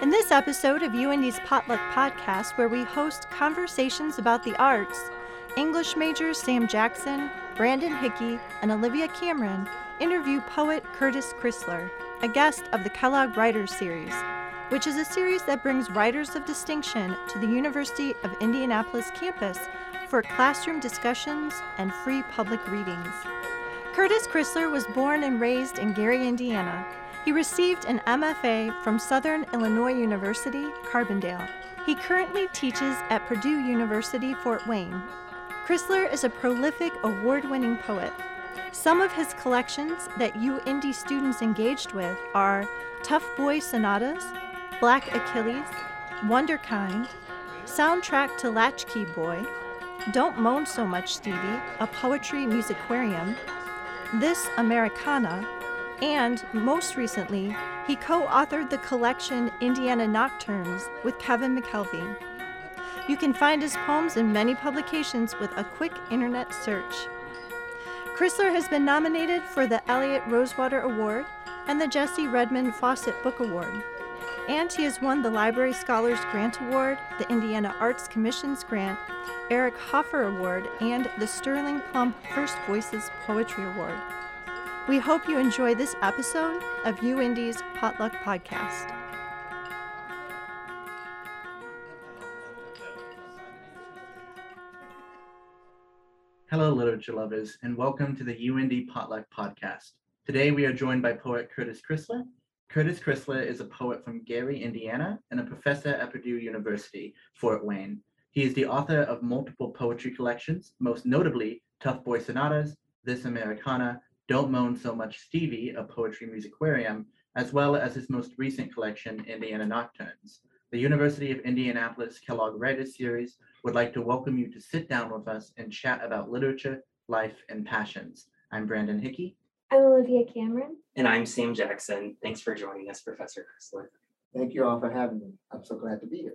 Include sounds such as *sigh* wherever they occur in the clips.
In this episode of UIndy's Potluck Podcast, where we host conversations about the arts, English majors Sam Jackson, Brandon Hickey, and Olivia Cameron interview poet Curtis Crisler, a guest of the Kellogg Writers Series, which is a series that brings writers of distinction to the University of Indianapolis campus for classroom discussions and free public readings. Curtis Crisler was born and raised in Gary, Indiana. He received an MFA from Southern Illinois University, Carbondale. He currently teaches at Purdue University, Fort Wayne. Crisler is a prolific, award winning poet. Some of his collections that UIndy students engaged with are Tough Boy Sonatas, Black Achilles, Wonderkind, Soundtrack to Latchkey Boy, Don't Moan So Much Stevie, a poetry musicarium, This Americana, and most recently, he co authored the collection Indiana Nocturnes with Kevin McKelvey. You can find his poems in many publications with a quick internet search. Crisler has been nominated for the Eliot Rosewater Award and the Jessie Redmon Fauset Book Award. And he has won the Library Scholars Grant Award, the Indiana Arts Commission's Grant, Eric Hoffer Award, and the Sterling Plumpp First Voices Poetry Award. We hope you enjoy this episode of UIndy's Potluck Podcast. Hello, literature lovers, and welcome to the UIndy Potluck Podcast. Today we are joined by poet Curtis Crisler. Curtis Crisler is a poet from Gary, Indiana, and a professor at Purdue University, Fort Wayne. He is the author of multiple poetry collections, most notably Tough Boy Sonatas, This Americana, don't Moan So Much Stevie, a poetry musicarium, as well as his most recent collection, Indiana Nocturnes. The University of Indianapolis Kellogg Writers Series would like to welcome you to sit down with us and chat about literature, life, and passions. I'm Brandon Hickey. I'm Olivia Cameron. And I'm Sam Jackson. Thanks for joining us, Professor Crisler. Thank you all for having me. I'm so glad to be here.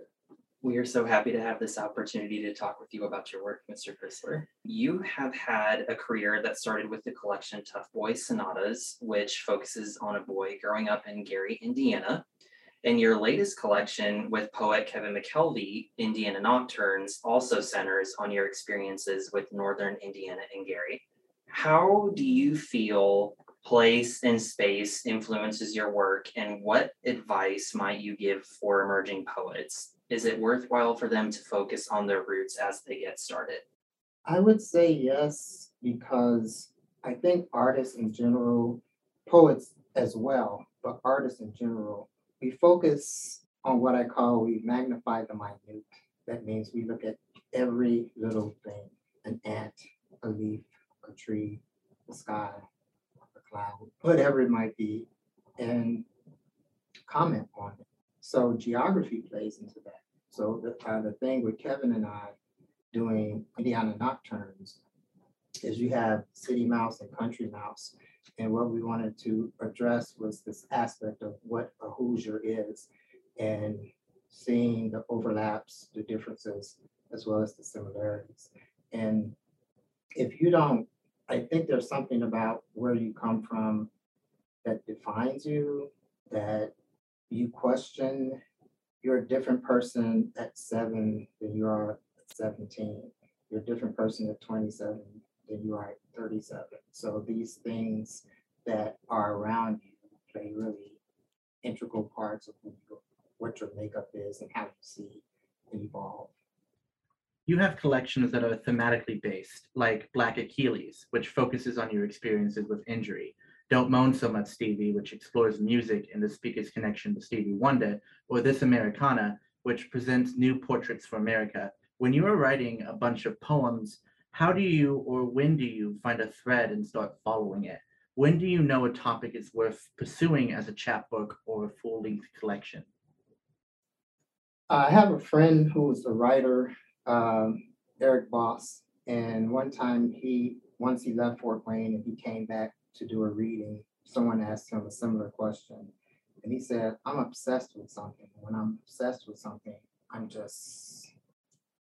We are so happy to have this opportunity to talk with you about your work, Mr. Crisler. You have had a career that started with the collection Tough Boy Sonatas, which focuses on a boy growing up in Gary, Indiana. And your latest collection with poet Kevin McKelvey, Indiana Nocturnes, also centers on your experiences with Northern Indiana and Gary. How do you feel place and space influences your work, and what advice might you give for emerging poets? Is it worthwhile for them to focus on their roots as they get started? I would say yes, because I think artists in general, poets as well, but artists in general, we focus on what I call we magnify the minute. That means we look at every little thing an ant, a leaf, a tree, the sky, a cloud, whatever it might be, and comment on it. So geography plays into that. So the, uh, the thing with Kevin and I doing Indiana Nocturnes is you have city mouse and country mouse. And what we wanted to address was this aspect of what a Hoosier is and seeing the overlaps, the differences, as well as the similarities. And if you don't, I think there's something about where you come from that defines you, that you question you're a different person at seven than you are at 17. You're a different person at 27 than you are at 37. So these things that are around you play really integral parts of you, what your makeup is and how you see evolve. You have collections that are thematically based, like Black Achilles, which focuses on your experiences with injury, don't Moan So Much Stevie, which explores music and the speaker's connection to Stevie Wonder, or This Americana, which presents new portraits for America. When you are writing a bunch of poems, how do you or when do you find a thread and start following it? When do you know a topic is worth pursuing as a chapbook or a full length collection? I have a friend who is a writer, um, Eric Boss, and one time he, once he left Fort Wayne and he came back to do a reading, someone asked him a similar question. And he said, I'm obsessed with something. When I'm obsessed with something, I'm just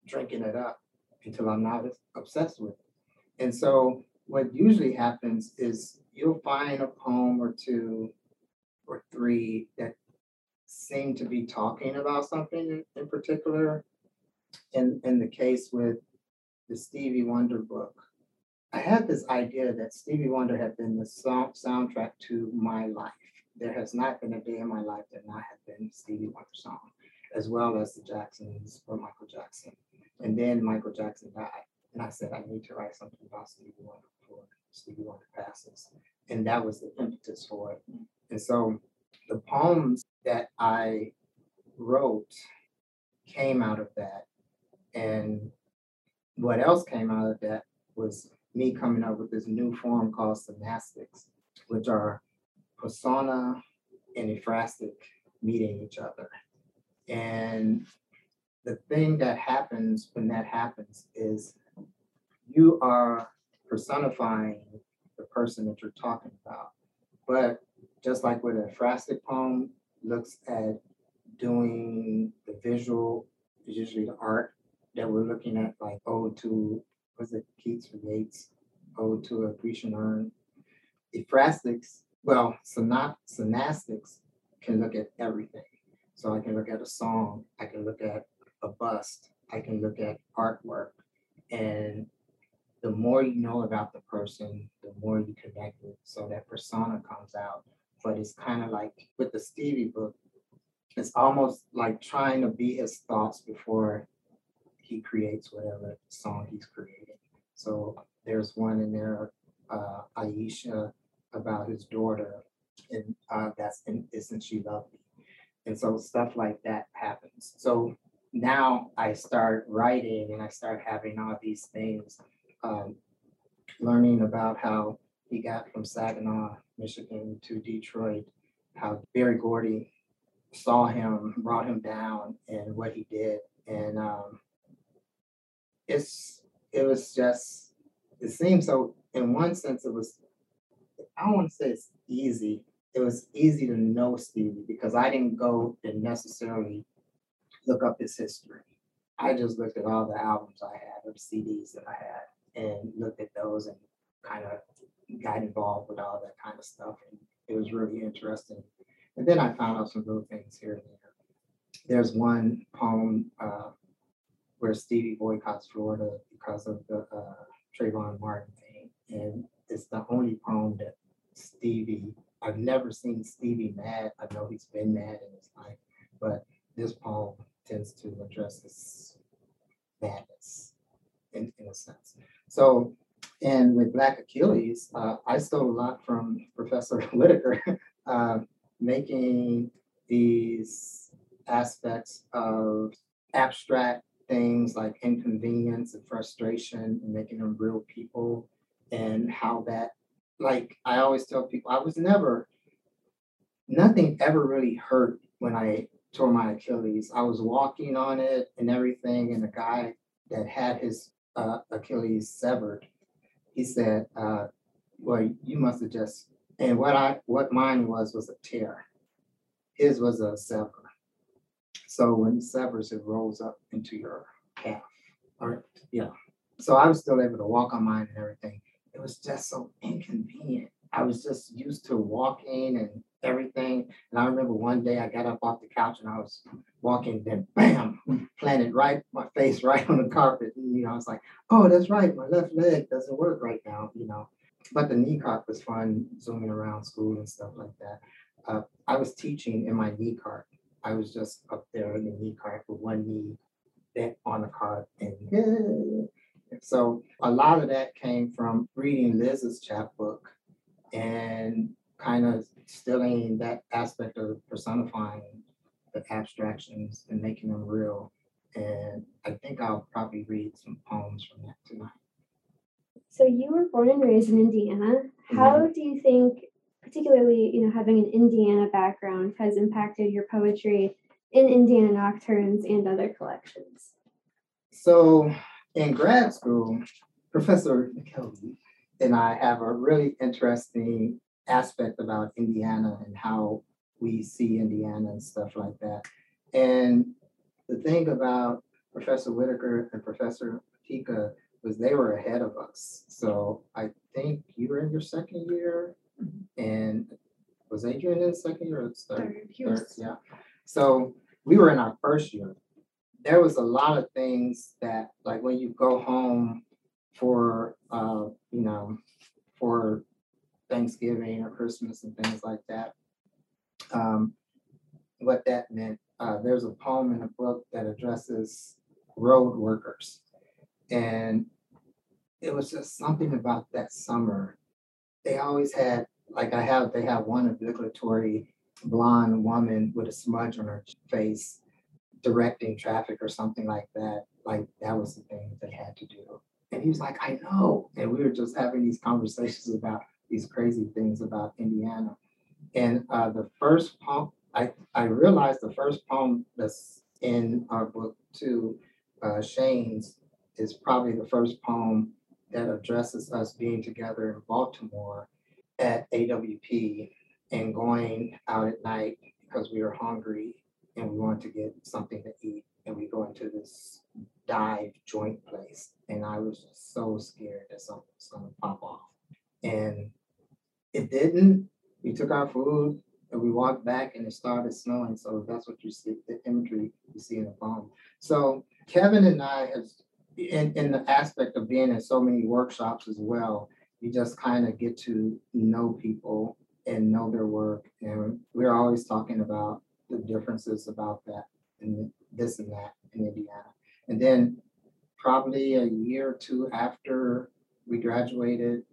drinking it up until I'm not obsessed with it. And so what usually happens is you'll find a poem or two or three that seem to be talking about something in, particular. In, in the case with the Stevie Wonder book, I had this idea that Stevie Wonder had been the sound, soundtrack to my life. There has not been a day in my life that not have been Stevie Wonder song, as well as the Jacksons or Michael Jackson. And then Michael Jackson died. And I said, I need to write something about Stevie Wonder before Stevie Wonder passes. And that was the impetus for it. And so the poems that I wrote came out of that. And what else came out of that was me coming up with this new form called synastics, which are persona and ekphrastic meeting each other. And the thing that happens when that happens is you are personifying the person that you're talking about. But just like with a ekphrastic poem looks at doing the visual, usually the art that we're looking at, like Ode to, was it Keats or Yeats, oh, Ode to a Grecian urn. Ekphrastics, well, synop, synastics can look at everything. So I can look at a song, I can look at a bust, I can look at artwork. And the more you know about the person, the more you connect with. So that persona comes out. But it's kind of like with the Stevie book, it's almost like trying to be his thoughts before he creates whatever song he's creating. So there's one in there, uh, Aisha, about his daughter, and uh, that's and isn't she lovely? And so stuff like that happens. So now I start writing and I start having all these things, um, learning about how he got from Saginaw, Michigan to Detroit, how Berry Gordy saw him, brought him down, and what he did. And um, it's it was just it seemed so in one sense it was I don't want to say it's easy. It was easy to know Stevie because I didn't go and necessarily look up his history. I just looked at all the albums I had or CDs that I had and looked at those and kind of got involved with all that kind of stuff. And it was really interesting. And then I found out some little things here and there. There's one poem uh, where Stevie boycotts Florida because of the uh, Trayvon Martin thing. And it's the only poem that Stevie, I've never seen Stevie mad. I know he's been mad in his life, but this poem tends to address his madness in, in a sense. So, and with Black Achilles, uh, I stole a lot from Professor *laughs* Whitaker, uh, making these aspects of abstract things like inconvenience and frustration and making them real people and how that like I always tell people I was never nothing ever really hurt when I tore my Achilles. I was walking on it and everything, and the guy that had his uh, Achilles severed, he said, uh, "Well, you must have just." And what I what mine was was a tear. His was a sever. So when it severs, it rolls up into your calf. Or yeah. So I was still able to walk on mine and everything. It was just so inconvenient. I was just used to walking and everything. And I remember one day I got up off the couch and I was walking, then bam, planted right my face right on the carpet. And, you know, I was like, oh, that's right, my left leg doesn't work right now, you know. But the knee cart was fun, zooming around school and stuff like that. Uh, I was teaching in my knee cart. I was just up there in the knee cart with one knee bent on the cart and *laughs* so a lot of that came from reading Liz's chapbook and kind of stealing that aspect of personifying the abstractions and making them real. And I think I'll probably read some poems from that tonight. So you were born and raised in Indiana. How mm-hmm. do you think, particularly, you know, having an Indiana background has impacted your poetry in Indiana Nocturnes and other collections? So in grad school, Professor McKelvey and I have a really interesting aspect about Indiana and how we see Indiana and stuff like that. And the thing about Professor Whitaker and Professor Tika was they were ahead of us. So I think you were in your second year, and was Adrian in second year or third? Third, he Third, yeah. So we were in our first year. There was a lot of things that, like when you go home for, uh, you know, for Thanksgiving or Christmas and things like that. Um, what that meant, uh, there's a poem in a book that addresses road workers. And it was just something about that summer. They always had, like I have, they have one obligatory blonde woman with a smudge on her face directing traffic or something like that. Like that was the thing that they had to do. And he was like, I know. And we were just having these conversations about these crazy things about Indiana. And uh, the first poem, I, I realized the first poem that's in our book too, uh, Shane's, is probably the first poem that addresses us being together in Baltimore at AWP and going out at night because we were hungry and we wanted to get something to eat. And we go into this dive joint place. And I was so scared that something was going to pop off. And it didn't. We took our food and we walked back and it started snowing. So that's what you see, the imagery you see in the poem. So Kevin and I have, in, in the aspect of being in so many workshops as well, you just kind of get to know people and know their work. And we're always talking about the differences about that and this and that in Indiana. And then probably a year or two after we graduated,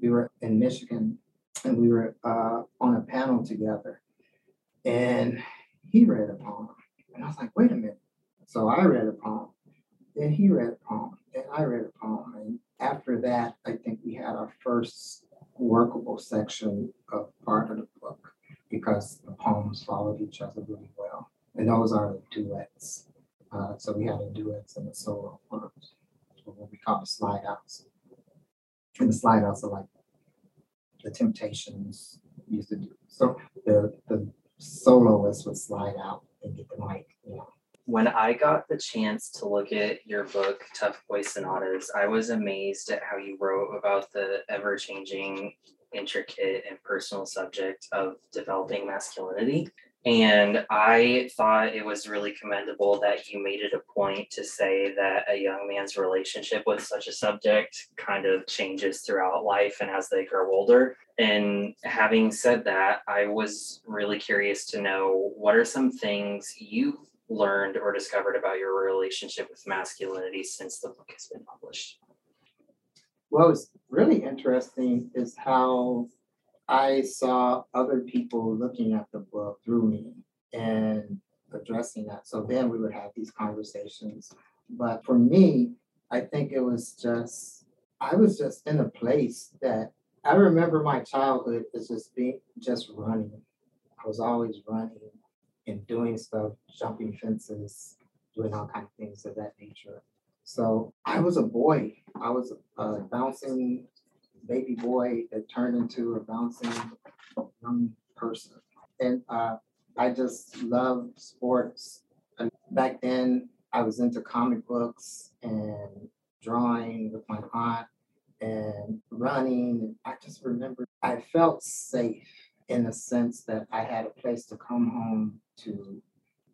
we were in Michigan and we were uh, on a panel together. And he read a poem. And I was like, wait a minute. So I read a poem. Then he read a poem. Then I read a poem. And after that, I think we had our first workable section of part of the book because the poems followed each other really well. And those are the duets. Uh, so we had a duets and a solo parts, what we call the slide outs. And the slide outs are like the Temptations used to do. So the the soloist would slide out and get the mic. When I got the chance to look at your book, Tough Boy Sonatas, I was amazed at how you wrote about the ever changing, intricate, and personal subject of developing masculinity. And I thought it was really commendable that you made it a point to say that a young man's relationship with such a subject kind of changes throughout life and as they grow older. And having said that, I was really curious to know what are some things you've learned or discovered about your relationship with masculinity since the book has been published? What was really interesting is how I saw other people looking at the book through me and addressing that. So then we would have these conversations. But for me, I think it was just, I was just in a place that I remember my childhood as just being just running. I was always running and doing stuff, jumping fences, doing all kinds of things of that nature. So I was a boy. I was a bouncing baby boy that turned into a bouncing young person. And uh, I just love sports. And back then, I was into comic books and drawing with my aunt and running. I just remember I felt safe in the sense that I had a place to come home to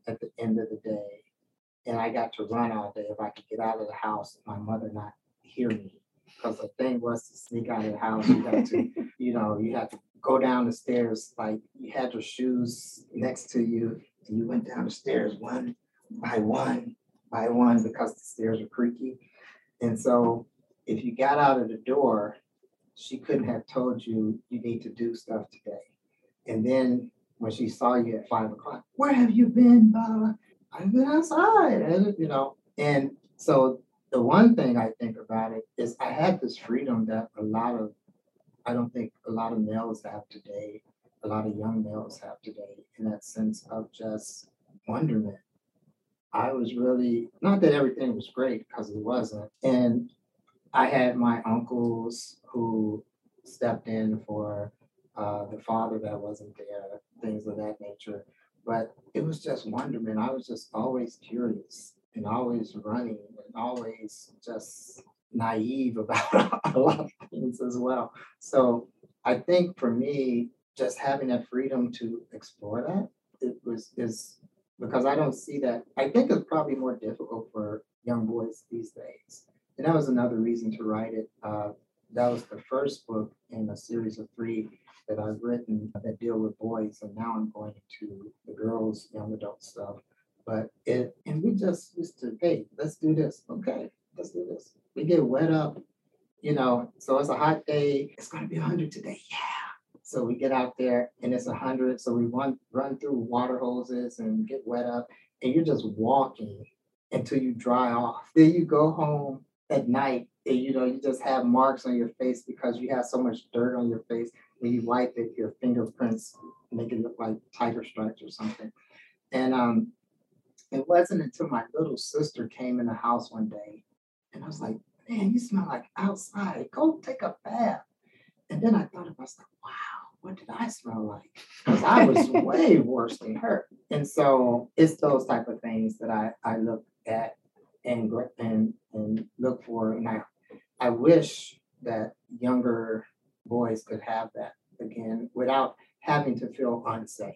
at the end of the day. And I got to run all day if I could get out of the house, my mother not hear me because the thing was to sneak out of the house. You had to, *laughs* you know, you had to go down the stairs like you had your shoes next to you, and you went down the stairs one by one by one because the stairs were creaky. And so if you got out of the door, she couldn't have told you you need to do stuff today. And then when she saw you at five o'clock, where have you been, Baba? I've been outside, and you know, and so the one thing I think about it is I had this freedom that a lot of, I don't think a lot of males have today, a lot of young males have today, in that sense of just wonderment. I was really, not that everything was great, because it wasn't. And I had my uncles who stepped in for uh, the father that wasn't there, things of that nature. But it was just wonderment. I was just always curious and always running and always just naive about *laughs* a lot of things as well. So I think for me, just having that freedom to explore that it was is because I don't see that. I think it's probably more difficult for young boys these days. And that was another reason to write it. Uh, that was the first book in a series of three that I've written that deal with boys, and now I'm going to the girls, young adult stuff. But it, and we just used to, hey, let's do this. Okay, let's do this. We get wet up, you know. So it's a hot day. It's going to be 100 today. Yeah. So we get out there and it's 100. So we run run through water hoses and get wet up, and you're just walking until you dry off. Then you go home at night and you know you just have marks on your face because you have so much dirt on your face you wipe it, your fingerprints make it look like tiger stripes or something. And um, it wasn't until my little sister came in the house one day and I was like, man, you smell like outside. Go take a bath. And then I thought of myself, wow, what did I smell like? Because I was *laughs* way worse than her. And so it's those type of things that I, I look at and, and, and look for. And I, I wish that younger boys could have that again without having to feel unsafe.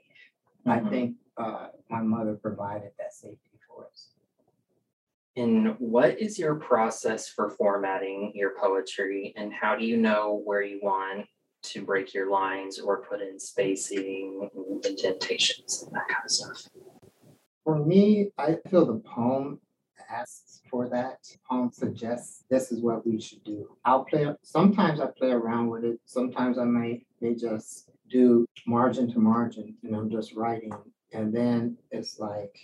I Mhm. think uh, my mother provided that safety for us. And what is your process for formatting your poetry and how do you know where you want to break your lines or put in spacing, indentations, and that kind of stuff? For me, I feel the poem asks for that. Poem suggests this is what we should do. I'll play. Sometimes I play around with it. Sometimes I may may just do margin to margin, and I'm just writing, and then it's like,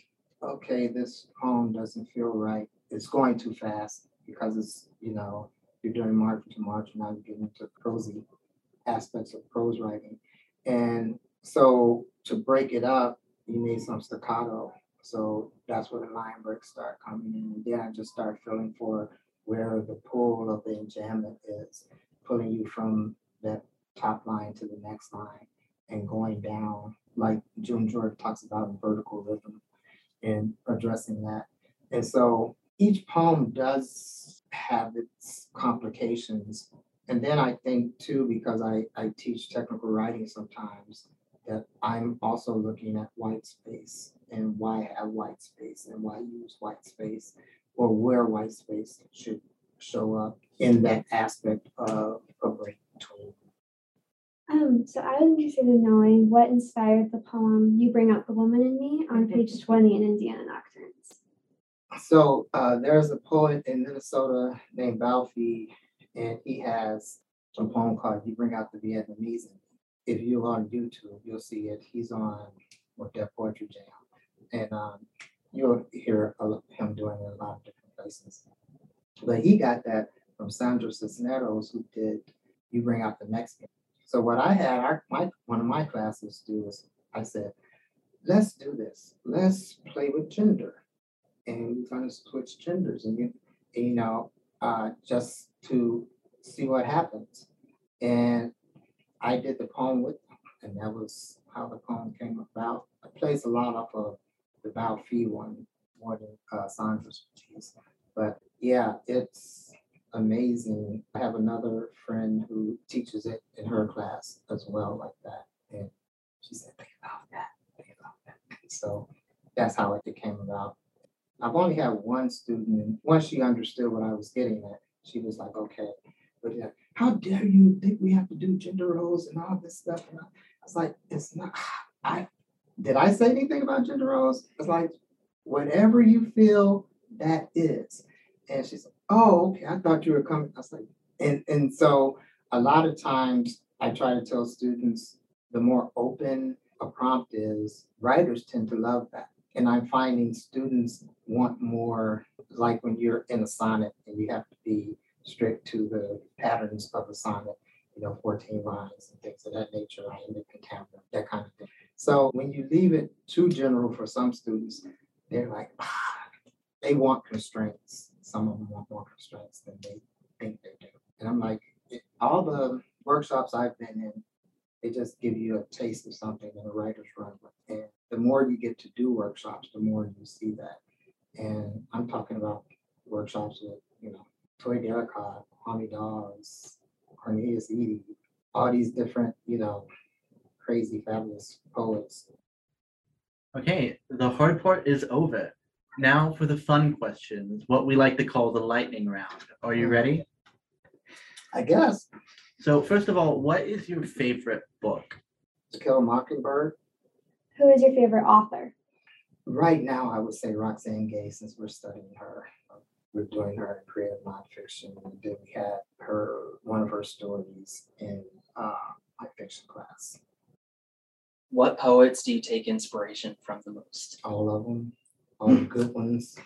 okay, this poem doesn't feel right. It's going too fast because it's you know you're doing margin to margin. Now you're getting into prosy aspects of prose writing, and so to break it up, you need some staccato. So that's where the line breaks start coming in. And then I just start feeling for where the pull of the enjambment is, pulling you from that top line to the next line and going down, like June Jordan talks about in vertical rhythm and addressing that. And so each poem does have its complications. And then I think too, because I, I teach technical writing sometimes, that I'm also looking at white space and why have white space and why use white space or where white space should show up in that aspect of a break between. Um, so I was interested in knowing what inspired the poem "You Bring Out the Woman in Me" on page twenty in Indiana Nocturnes. So uh, there's a poet in Minnesota named Bao Phi, and he has a poem called "You Bring Out the Vietnamese." in Me." If you're on YouTube, you'll see it. He's on with Def Poetry Jam, and um, you'll hear him doing it in a lot of different places. But he got that from Sandra Cisneros, who did "You Bring Out the Mexican." So what I had, our, my one of my classes do is I said, let's do this. Let's play with gender and we're gonna switch genders and you, and, you know, uh, just to see what happens. And I did the poem with them, and that was how the poem came about. I plays a lot off of the Bao Phi one more than uh, Sandra's piece. But yeah, it's amazing. I have another friend who teaches it in her class as well, like that. And she said, think about that, think about that. So that's how it came about. I've only had one student, and once she understood what I was getting at, she was like, okay. But yeah, how dare you think we have to do gender roles and all this stuff? And I I was like, it's not, I, did I say anything about gender roles? It's like, whatever you feel, that is. And she's oh, okay, I thought you were coming. I was like, and, and so a lot of times I try to tell students, the more open a prompt is, writers tend to love that. And I'm finding students want more, like when you're in a sonnet and you have to be strict to the patterns of a sonnet, you know, 14 lines and things of that nature, iambic pentameter, that kind of thing. So when you leave it too general for some students, they're like, ah, they want constraints. Some of them want more constraints than they think they do. And I'm like, all the workshops I've been in, they just give you a taste of something in a writer's room. And the more you get to do workshops, the more you see that. And I'm talking about workshops with, you know, Toi Derricotte, Kwame Dawes, Cornelius Eady, all these different, you know, crazy, fabulous poets. Okay, the hard part is over. Now for the fun questions, what we like to call the lightning round. Are you hmm. ready? I guess So first of all, what is your favorite book? To Kill a Mockingbird. Who is your favorite author? Right now, I would say Roxane Gay, since we're studying her. We're doing her creative nonfiction. And then we had her one of her stories in uh, my fiction class. What poets do you take inspiration from the most? All of them, all the good ones.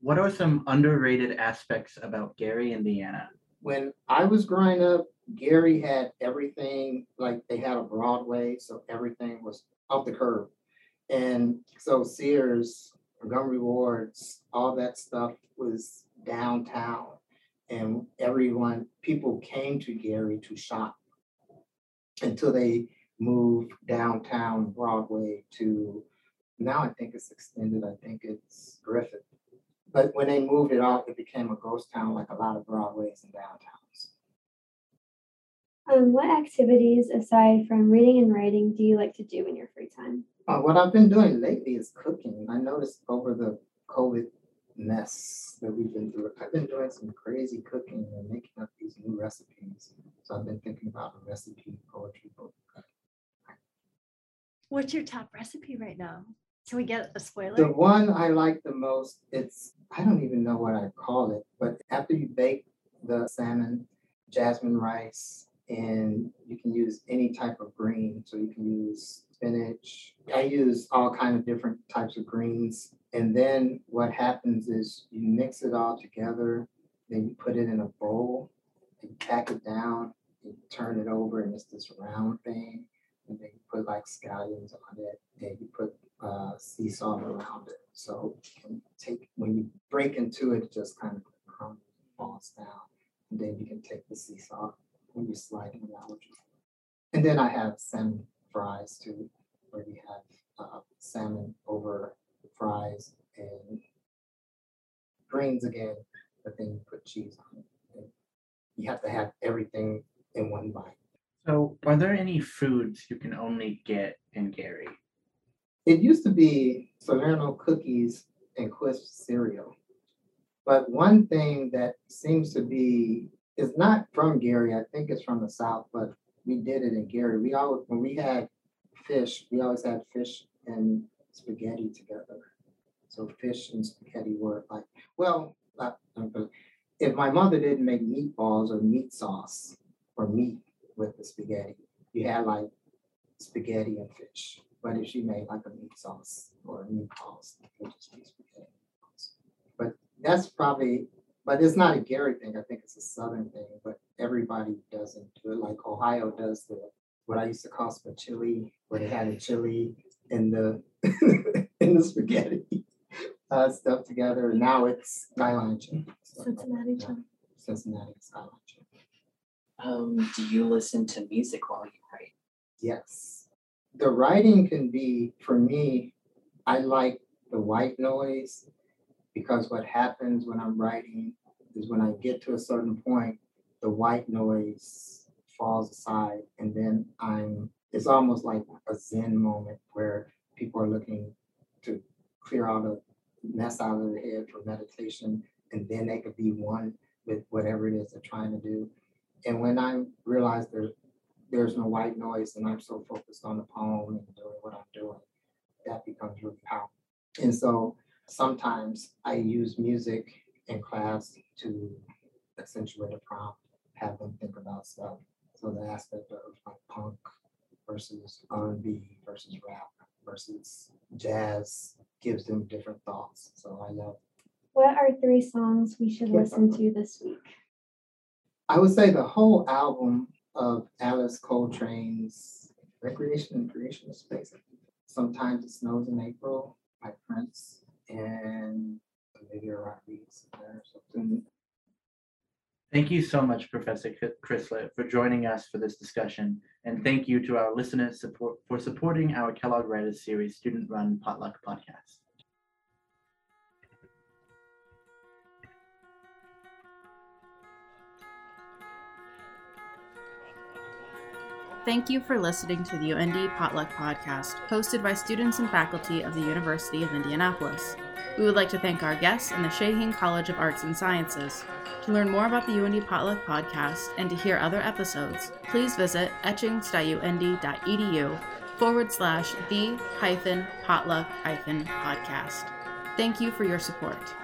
What are some underrated aspects about Gary, Indiana? when I was growing up, Gary had everything like they had a Broadway, so everything was off the curb. And so Sears, Montgomery Wards, all that stuff was downtown. And everyone, people came to Gary to shop until they moved downtown Broadway to, now I think it's extended, I think it's Griffith. But when they moved it out, it became a ghost town like a lot of Broadways and downtowns. Um, what activities aside from reading and writing do you like to do in your free time? Uh, what I've been doing lately is cooking. I noticed over the COVID mess that we've been through, I've been doing some crazy cooking and making up these new recipes. So I've been thinking about a recipe poetry book. What's your top recipe right now? Can we get a spoiler? The one I like the most, it's, I don't even know what I call it, but after you bake the salmon, jasmine rice, and you can use any type of green. So you can use spinach. I use all kind of different types of greens. And then what happens is you mix it all together, then you put it in a bowl, you pack it down, you turn it over, and it's this round thing. And then you put like scallions on it, and you put uh, sea salt around it. So you can take when you break into it, it just kind of falls down. And then you can take the sea salt when you slide it around. And then I have salmon fries too, where you have uh, salmon over fries and greens again, but then you put cheese on it. And you have to have everything in one bite. So are there any foods you can only get in Gary? It used to be Salerno cookies and crisp cereal. But one thing that seems to be is not from Gary, I think it's from the South, but we did it in Gary. We always when we had fish, we always had fish and spaghetti together. So fish and spaghetti were like, well, if my mother didn't make meatballs or meat sauce or meat with the spaghetti, you had like spaghetti and fish. But if she made like a meat sauce or meatballs, it would just be spaghetti. But that's probably, but it's not a Gary thing. I think it's a Southern thing, but everybody doesn't do it. Like Ohio does the, what I used to call spaghetti, where they had a chili in the, *laughs* in the spaghetti *laughs* uh, stuff together. And now it's skyline chili. So, Cincinnati yeah, chili. Cincinnati skyline chili. Um, do you listen to music while you write? Yes. The writing can be, for me, I like the white noise because what happens when I'm writing is when I get to a certain point, the white noise falls aside and then I'm, it's almost like a Zen moment where people are looking to clear out a mess out of their head for meditation and then they could be one with whatever it is they're trying to do. And when I realize there's there's no white noise and I'm so focused on the poem and doing what I'm doing, that becomes really powerful. And so sometimes I use music in class to accentuate a prompt, have them think about stuff. So the aspect of like punk versus R&B versus rap versus jazz gives them different thoughts. So I love What are three songs we should listen to this week? I would say the whole album of Alice Coltrane's Recreation and Creation of Space. Sometimes it snows in April by Prince and Olivia Rodriguez or something. Thank you so much, Professor Chr- Crisler, for joining us for this discussion. And thank you to our listeners support, for supporting our Kellogg Writers Series student run potluck podcast. Thank you for listening to the UIndy Potluck Podcast, hosted by students and faculty of the University of Indianapolis. We would like to thank our guests in the Shaheen College of Arts and Sciences. To learn more about the UIndy Potluck Podcast and to hear other episodes, please visit etchings.uindy.edu forward slash the hyphen potluck hyphen podcast. Thank you for your support.